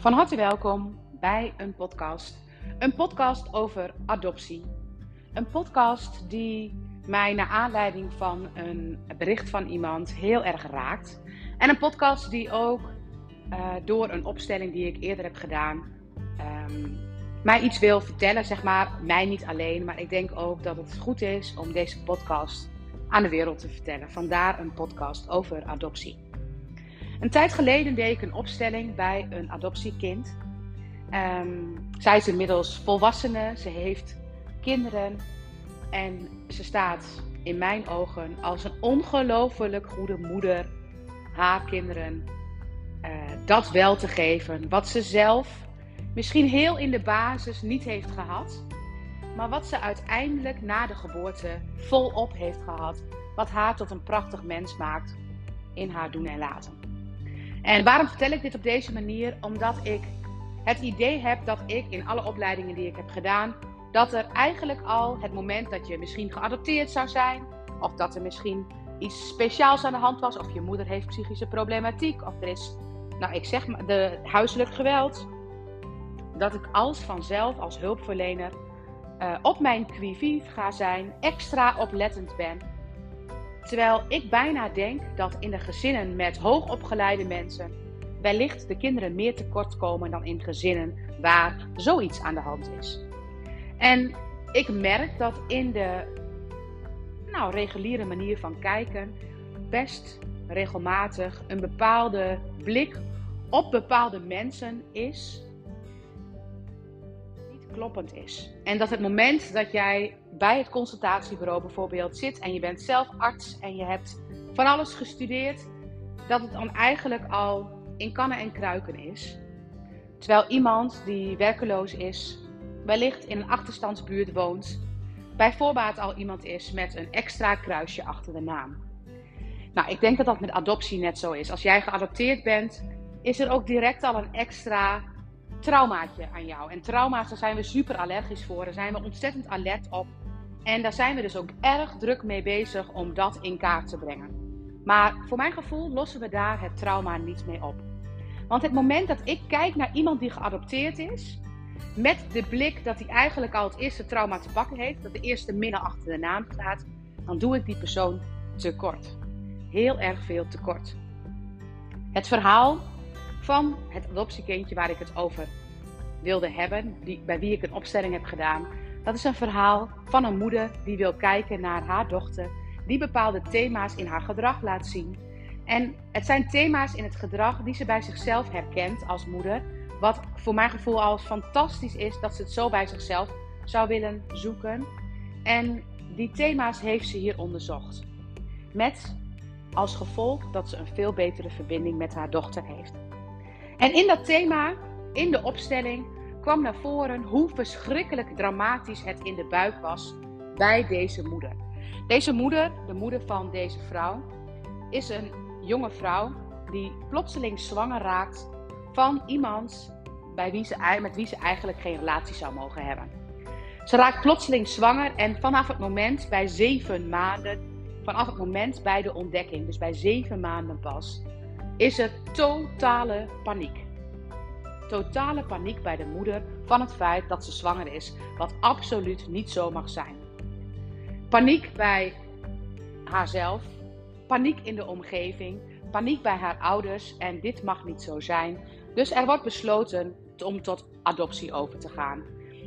Van harte welkom bij een podcast. Een podcast over adoptie. Een podcast die mij naar aanleiding van een bericht van iemand heel erg raakt. En een podcast die ook uh, door een opstelling die ik eerder heb gedaan, um, mij iets wil vertellen. Zeg maar, mij niet alleen, maar ik denk ook dat het goed is om deze podcast aan de wereld te vertellen. Vandaar een podcast over adoptie. Een tijd geleden deed ik een opstelling bij een adoptiekind. Um, zij is inmiddels volwassene, ze heeft kinderen en ze staat in mijn ogen als een ongelooflijk goede moeder haar kinderen uh, dat wel te geven. Wat ze zelf misschien heel in de basis niet heeft gehad, maar wat ze uiteindelijk na de geboorte volop heeft gehad. Wat haar tot een prachtig mens maakt in haar doen en laten. En waarom vertel ik dit op deze manier? Omdat ik het idee heb dat ik in alle opleidingen die ik heb gedaan, dat er eigenlijk al het moment dat je misschien geadopteerd zou zijn, of dat er misschien iets speciaals aan de hand was, of je moeder heeft psychische problematiek, of er is, nou ik zeg maar, de huiselijk geweld, dat ik als vanzelf als hulpverlener uh, op mijn qui ga zijn, extra oplettend ben. Terwijl ik bijna denk dat in de gezinnen met hoogopgeleide mensen wellicht de kinderen meer tekort komen dan in gezinnen waar zoiets aan de hand is. En ik merk dat in de nou, reguliere manier van kijken best regelmatig een bepaalde blik op bepaalde mensen is kloppend is. En dat het moment dat jij bij het consultatiebureau bijvoorbeeld zit en je bent zelf arts en je hebt van alles gestudeerd, dat het dan eigenlijk al in kannen en kruiken is. Terwijl iemand die werkeloos is, wellicht in een achterstandsbuurt woont, bij voorbaat al iemand is met een extra kruisje achter de naam. Nou, ik denk dat dat met adoptie net zo is. Als jij geadopteerd bent, is er ook direct al een extra traumaatje aan jou. En trauma's, daar zijn we super allergisch voor. Daar zijn we ontzettend alert op. En daar zijn we dus ook erg druk mee bezig om dat in kaart te brengen. Maar voor mijn gevoel lossen we daar het trauma niet mee op. Want het moment dat ik kijk naar iemand die geadopteerd is, met de blik dat hij eigenlijk al het eerste trauma te pakken heeft, dat de eerste minne achter de naam staat, dan doe ik die persoon tekort. Heel erg veel tekort. Het verhaal van het adoptiekindje waar ik het over wilde hebben, die, bij wie ik een opstelling heb gedaan, dat is een verhaal van een moeder die wil kijken naar haar dochter, die bepaalde thema's in haar gedrag laat zien. En het zijn thema's in het gedrag die ze bij zichzelf herkent als moeder, wat voor mijn gevoel al fantastisch is dat ze het zo bij zichzelf zou willen zoeken. En die thema's heeft ze hier onderzocht. Met als gevolg dat ze een veel betere verbinding met haar dochter heeft. En in dat thema, in de opstelling, kwam naar voren hoe verschrikkelijk dramatisch het in de buik was bij deze moeder. Deze moeder, de moeder van deze vrouw, is een jonge vrouw die plotseling zwanger raakt van iemand bij wie ze, met wie ze eigenlijk geen relatie zou mogen hebben. Ze raakt plotseling zwanger en vanaf het moment bij zeven maanden, vanaf het moment bij de ontdekking, dus bij zeven maanden pas, is er totale paniek. Totale paniek bij de moeder van het feit dat ze zwanger is, wat absoluut niet zo mag zijn. Paniek bij haarzelf, paniek in de omgeving, paniek bij haar ouders en dit mag niet zo zijn. Dus er wordt besloten om tot adoptie over te gaan.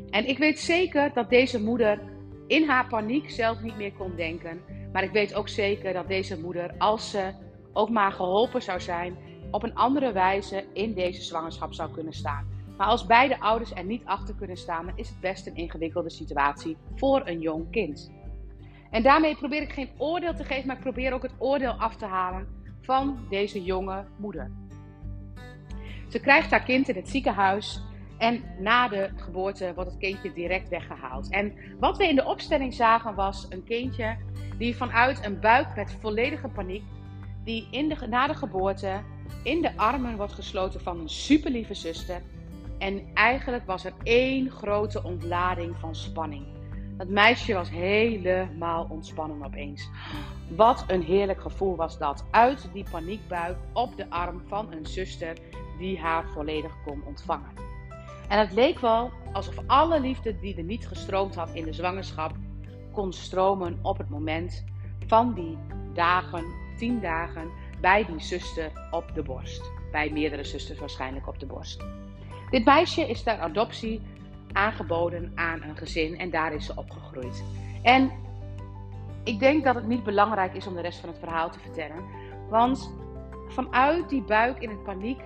En ik weet zeker dat deze moeder in haar paniek zelf niet meer kon denken. Maar ik weet ook zeker dat deze moeder, als ze ook maar geholpen zou zijn, op een andere wijze in deze zwangerschap zou kunnen staan. Maar als beide ouders er niet achter kunnen staan, dan is het best een ingewikkelde situatie voor een jong kind. En daarmee probeer ik geen oordeel te geven, maar ik probeer ook het oordeel af te halen van deze jonge moeder. Ze krijgt haar kind in het ziekenhuis en na de geboorte wordt het kindje direct weggehaald. En wat we in de opstelling zagen was een kindje die vanuit een buik met volledige paniek, die de, na de geboorte in de armen wordt gesloten van een superlieve zuster. En eigenlijk was er één grote ontlading van spanning. Dat meisje was helemaal ontspannen opeens. Wat een heerlijk gevoel was dat. Uit die paniekbuik op de arm van een zuster die haar volledig kon ontvangen. En het leek wel alsof alle liefde die er niet gestroomd had in de zwangerschap, kon stromen op het moment van die dagen, tien dagen, bij die zuster op de borst. Bij meerdere zusters waarschijnlijk op de borst. Dit meisje is ter adoptie aangeboden aan een gezin en daar is ze opgegroeid. En ik denk dat het niet belangrijk is om de rest van het verhaal te vertellen. Want vanuit die buik in het paniek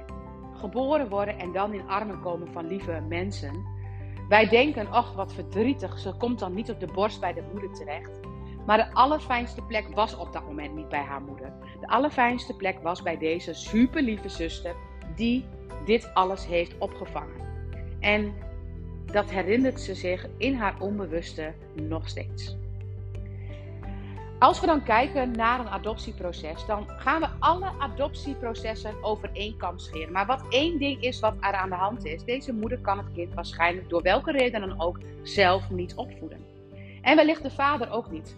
geboren worden en dan in armen komen van lieve mensen. Wij denken, ach wat verdrietig, ze komt dan niet op de borst bij de moeder terecht. Maar de allerfijnste plek was op dat moment niet bij haar moeder. De allerfijnste plek was bij deze super lieve zuster die dit alles heeft opgevangen. En dat herinnert ze zich in haar onbewuste nog steeds. Als we dan kijken naar een adoptieproces, dan gaan we alle adoptieprocessen over één kam scheren. Maar wat één ding is wat er aan de hand is, deze moeder kan het kind waarschijnlijk door welke reden dan ook zelf niet opvoeden. En wellicht de vader ook niet.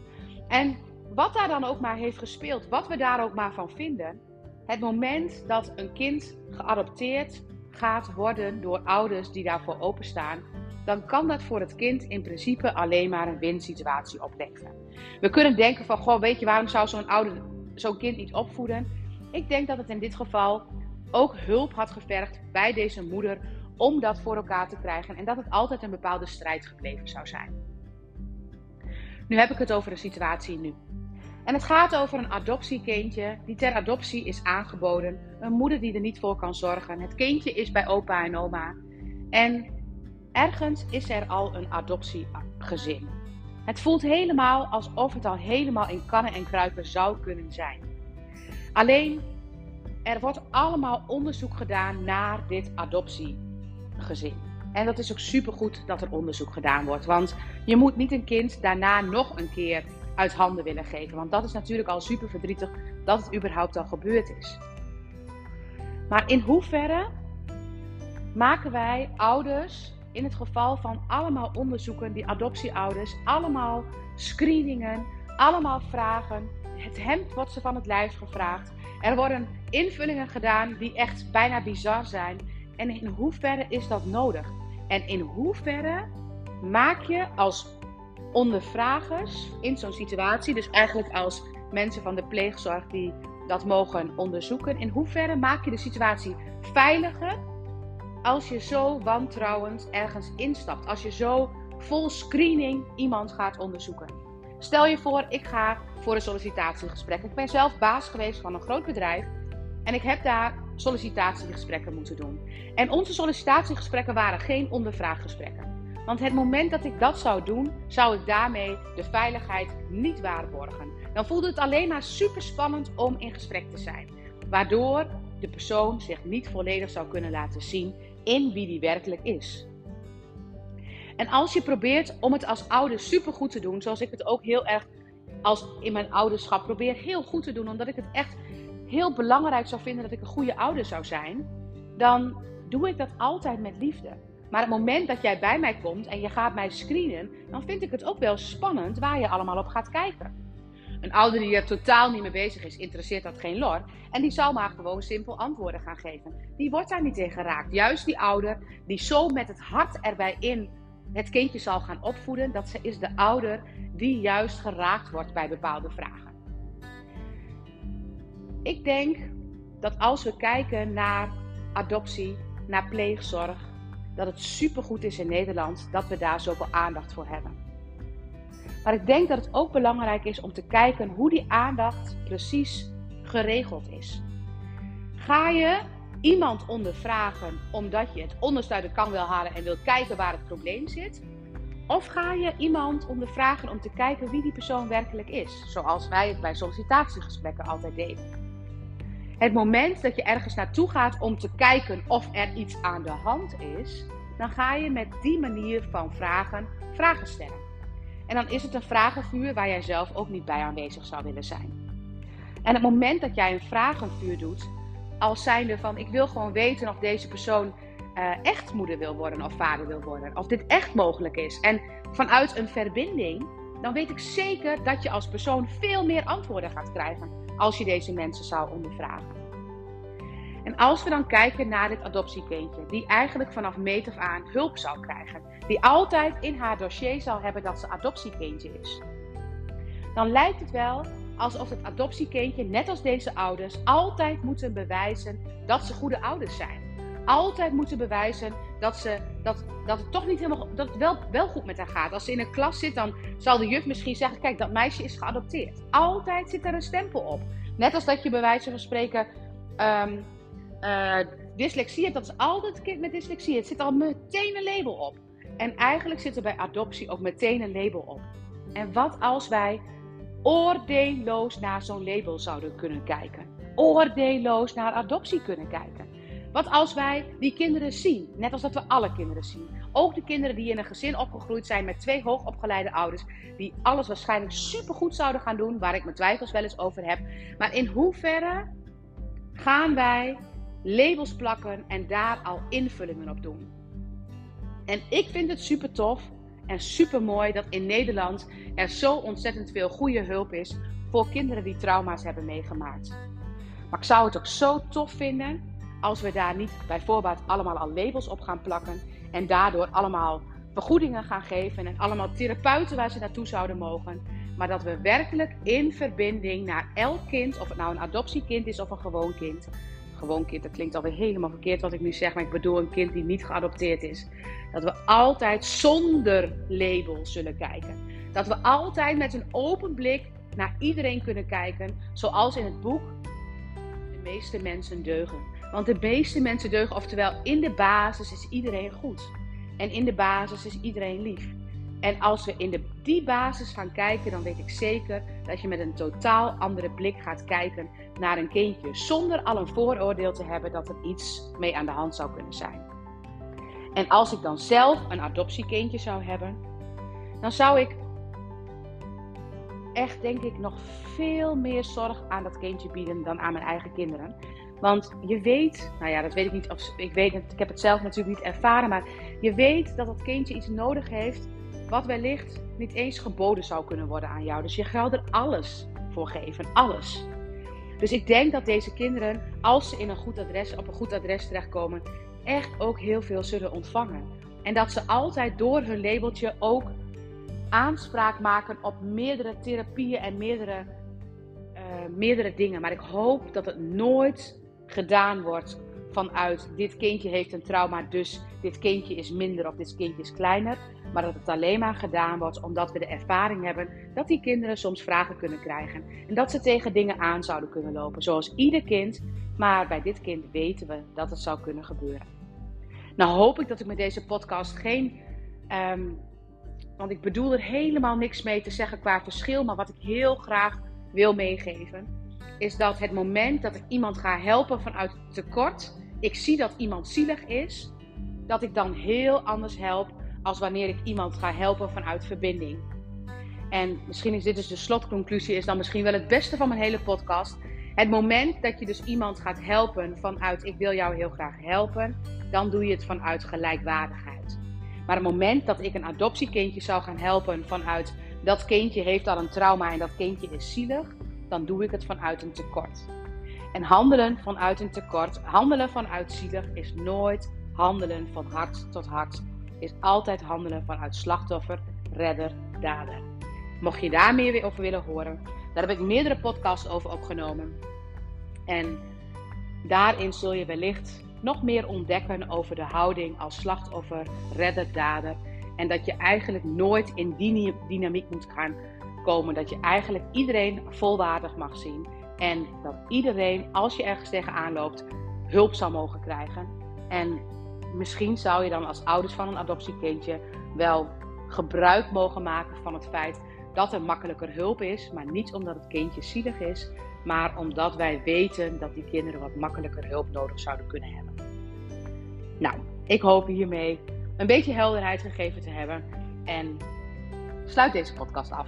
En wat daar dan ook maar heeft gespeeld, wat we daar ook maar van vinden, het moment dat een kind geadopteerd gaat worden door ouders die daarvoor openstaan, dan kan dat voor het kind in principe alleen maar een winsituatie opleveren. We kunnen denken van, goh, weet je, waarom zou zo'n ouder zo'n kind niet opvoeden? Ik denk dat het in dit geval ook hulp had gevergd bij deze moeder om dat voor elkaar te krijgen en dat het altijd een bepaalde strijd gebleven zou zijn. Nu heb ik het over de situatie nu. En het gaat over een adoptiekindje die ter adoptie is aangeboden. Een moeder die er niet voor kan zorgen. Het kindje is bij opa en oma. En ergens is er al een adoptiegezin. Het voelt helemaal alsof het al helemaal in kannen en kruipen zou kunnen zijn. Alleen, er wordt allemaal onderzoek gedaan naar dit adoptiegezin. En dat is ook supergoed dat er onderzoek gedaan wordt. Want je moet niet een kind daarna nog een keer uit handen willen geven. Want dat is natuurlijk al super verdrietig dat het überhaupt al gebeurd is. Maar in hoeverre maken wij ouders in het geval van allemaal onderzoeken, die adoptieouders, allemaal screeningen, allemaal vragen. Het hemd wordt ze van het lijf gevraagd. Er worden invullingen gedaan die echt bijna bizar zijn. En in hoeverre is dat nodig? En in hoeverre maak je als ondervragers in zo'n situatie, dus eigenlijk als mensen van de pleegzorg die dat mogen onderzoeken, in hoeverre maak je de situatie veiliger als je zo wantrouwend ergens instapt, als je zo vol screening iemand gaat onderzoeken. Stel je voor, ik ga voor een sollicitatiegesprek. Ik ben zelf baas geweest van een groot bedrijf en ik heb daar sollicitatiegesprekken moeten doen. En onze sollicitatiegesprekken waren geen ondervraaggesprekken. Want het moment dat ik dat zou doen, zou ik daarmee de veiligheid niet waarborgen. Dan voelde het alleen maar super spannend om in gesprek te zijn. Waardoor de persoon zich niet volledig zou kunnen laten zien in wie die werkelijk is. En als je probeert om het als ouder super goed te doen, zoals ik het ook heel erg als in mijn ouderschap probeer heel goed te doen, omdat ik het echt heel belangrijk zou vinden dat ik een goede ouder zou zijn, dan doe ik dat altijd met liefde. Maar het moment dat jij bij mij komt en je gaat mij screenen, dan vind ik het ook wel spannend waar je allemaal op gaat kijken. Een ouder die er totaal niet mee bezig is, interesseert dat geen lor. En die zal maar gewoon simpel antwoorden gaan geven. Die wordt daar niet in geraakt. Juist die ouder die zo met het hart erbij in het kindje zal gaan opvoeden, dat is de ouder die juist geraakt wordt bij bepaalde vragen. Ik denk dat als we kijken naar adoptie, naar pleegzorg, dat het supergoed is in Nederland dat we daar zoveel aandacht voor hebben. Maar ik denk dat het ook belangrijk is om te kijken hoe die aandacht precies geregeld is. Ga je iemand ondervragen omdat je het onderste uit de kan wil halen en wilt kijken waar het probleem zit? Of ga je iemand ondervragen om te kijken wie die persoon werkelijk is, zoals wij het bij sollicitatiegesprekken altijd deden? Het moment dat je ergens naartoe gaat om te kijken of er iets aan de hand is, dan ga je met die manier van vragen vragen stellen. En dan is het een vragenvuur waar jij zelf ook niet bij aanwezig zou willen zijn. En het moment dat jij een vragenvuur doet, als zijnde van ik wil gewoon weten of deze persoon uh, echt moeder wil worden of vader wil worden. Of dit echt mogelijk is. En vanuit een verbinding, dan weet ik zeker dat je als persoon veel meer antwoorden gaat krijgen als je deze mensen zou ondervragen. En als we dan kijken naar dit adoptiekindje, die eigenlijk vanaf meet af aan hulp zou krijgen, die altijd in haar dossier zal hebben dat ze adoptiekindje is, dan lijkt het wel alsof het adoptiekindje, net als deze ouders, altijd moeten bewijzen dat ze goede ouders zijn. Altijd moeten bewijzen dat, ze, dat, dat het toch niet helemaal dat wel, wel goed met haar gaat. Als ze in een klas zit, dan zal de juf misschien zeggen: Kijk, dat meisje is geadopteerd. Altijd zit er een stempel op. Net als dat je bij wijze van spreken um, uh, dyslexie hebt, dat is altijd kind met dyslexie. Het zit al meteen een label op. En eigenlijk zit er bij adoptie ook meteen een label op. En wat als wij oordeelloos naar zo'n label zouden kunnen kijken? Oordeelloos naar adoptie kunnen kijken. Wat als wij die kinderen zien, net als dat we alle kinderen zien. Ook de kinderen die in een gezin opgegroeid zijn met twee hoogopgeleide ouders, die alles waarschijnlijk supergoed zouden gaan doen, waar ik mijn twijfels wel eens over heb. Maar in hoeverre gaan wij labels plakken en daar al invullingen op doen? En ik vind het super tof en super mooi dat in Nederland er zo ontzettend veel goede hulp is voor kinderen die trauma's hebben meegemaakt. Maar ik zou het ook zo tof vinden als we daar niet bij voorbaat allemaal al labels op gaan plakken en daardoor allemaal vergoedingen gaan geven en allemaal therapeuten waar ze naartoe zouden mogen. Maar dat we werkelijk in verbinding naar elk kind, of het nou een adoptiekind is of een gewoon kind. Gewoon kind, dat klinkt alweer helemaal verkeerd wat ik nu zeg, maar ik bedoel een kind die niet geadopteerd is. Dat we altijd zonder label zullen kijken. Dat we altijd met een open blik naar iedereen kunnen kijken, zoals in het boek De meeste mensen deugen. Want de meeste mensen deugen, oftewel in de basis is iedereen goed. En in de basis is iedereen lief. En als we in de, die basis gaan kijken, dan weet ik zeker dat je met een totaal andere blik gaat kijken naar een kindje. Zonder al een vooroordeel te hebben dat er iets mee aan de hand zou kunnen zijn. En als ik dan zelf een adoptiekindje zou hebben, dan zou ik echt, denk ik, nog veel meer zorg aan dat kindje bieden dan aan mijn eigen kinderen. Want je weet, nou ja, dat weet ik niet, ik weet ik heb het zelf natuurlijk niet ervaren, maar je weet dat dat kindje iets nodig heeft wat wellicht niet eens geboden zou kunnen worden aan jou. Dus je gaat er alles voor geven, alles. Dus ik denk dat deze kinderen, als ze in een goed adres, op een goed adres terechtkomen, echt ook heel veel zullen ontvangen. En dat ze altijd door hun labeltje ook aanspraak maken op meerdere therapieën en meerdere, uh, meerdere dingen. Maar ik hoop dat het nooit gedaan wordt vanuit dit kindje heeft een trauma, dus dit kindje is minder of dit kindje is kleiner. Maar dat het alleen maar gedaan wordt omdat we de ervaring hebben dat die kinderen soms vragen kunnen krijgen. En dat ze tegen dingen aan zouden kunnen lopen, zoals ieder kind. Maar bij dit kind weten we dat het zou kunnen gebeuren. Nou hoop ik dat ik met deze podcast geen. Um, want ik bedoel er helemaal niks mee te zeggen qua verschil. Maar wat ik heel graag wil meegeven is dat het moment dat ik iemand ga helpen vanuit tekort, ik zie dat iemand zielig is, dat ik dan heel anders help als wanneer ik iemand ga helpen vanuit verbinding. En misschien is dit dus de slotconclusie, is dan misschien wel het beste van mijn hele podcast. Het moment dat je dus iemand gaat helpen vanuit ik wil jou heel graag helpen, dan doe je het vanuit gelijkwaardigheid. Maar het moment dat ik een adoptiekindje zou gaan helpen vanuit dat kindje heeft al een trauma en dat kindje is zielig, dan doe ik het vanuit een tekort. En handelen vanuit een tekort, handelen vanuit zielig, is nooit handelen van hart tot hart. Is altijd handelen vanuit slachtoffer, redder, dader. Mocht je daar meer over willen horen, daar heb ik meerdere podcasts over opgenomen. En daarin zul je wellicht nog meer ontdekken over de houding als slachtoffer, redder, dader. En dat je eigenlijk nooit in die dynamiek moet gaan dat je eigenlijk iedereen volwaardig mag zien. En dat iedereen, als je ergens tegenaan loopt, hulp zou mogen krijgen. En misschien zou je dan als ouders van een adoptiekindje wel gebruik mogen maken van het feit dat er makkelijker hulp is. Maar niet omdat het kindje zielig is, maar omdat wij weten dat die kinderen wat makkelijker hulp nodig zouden kunnen hebben. Nou, ik hoop hiermee een beetje helderheid gegeven te hebben. En sluit deze podcast af.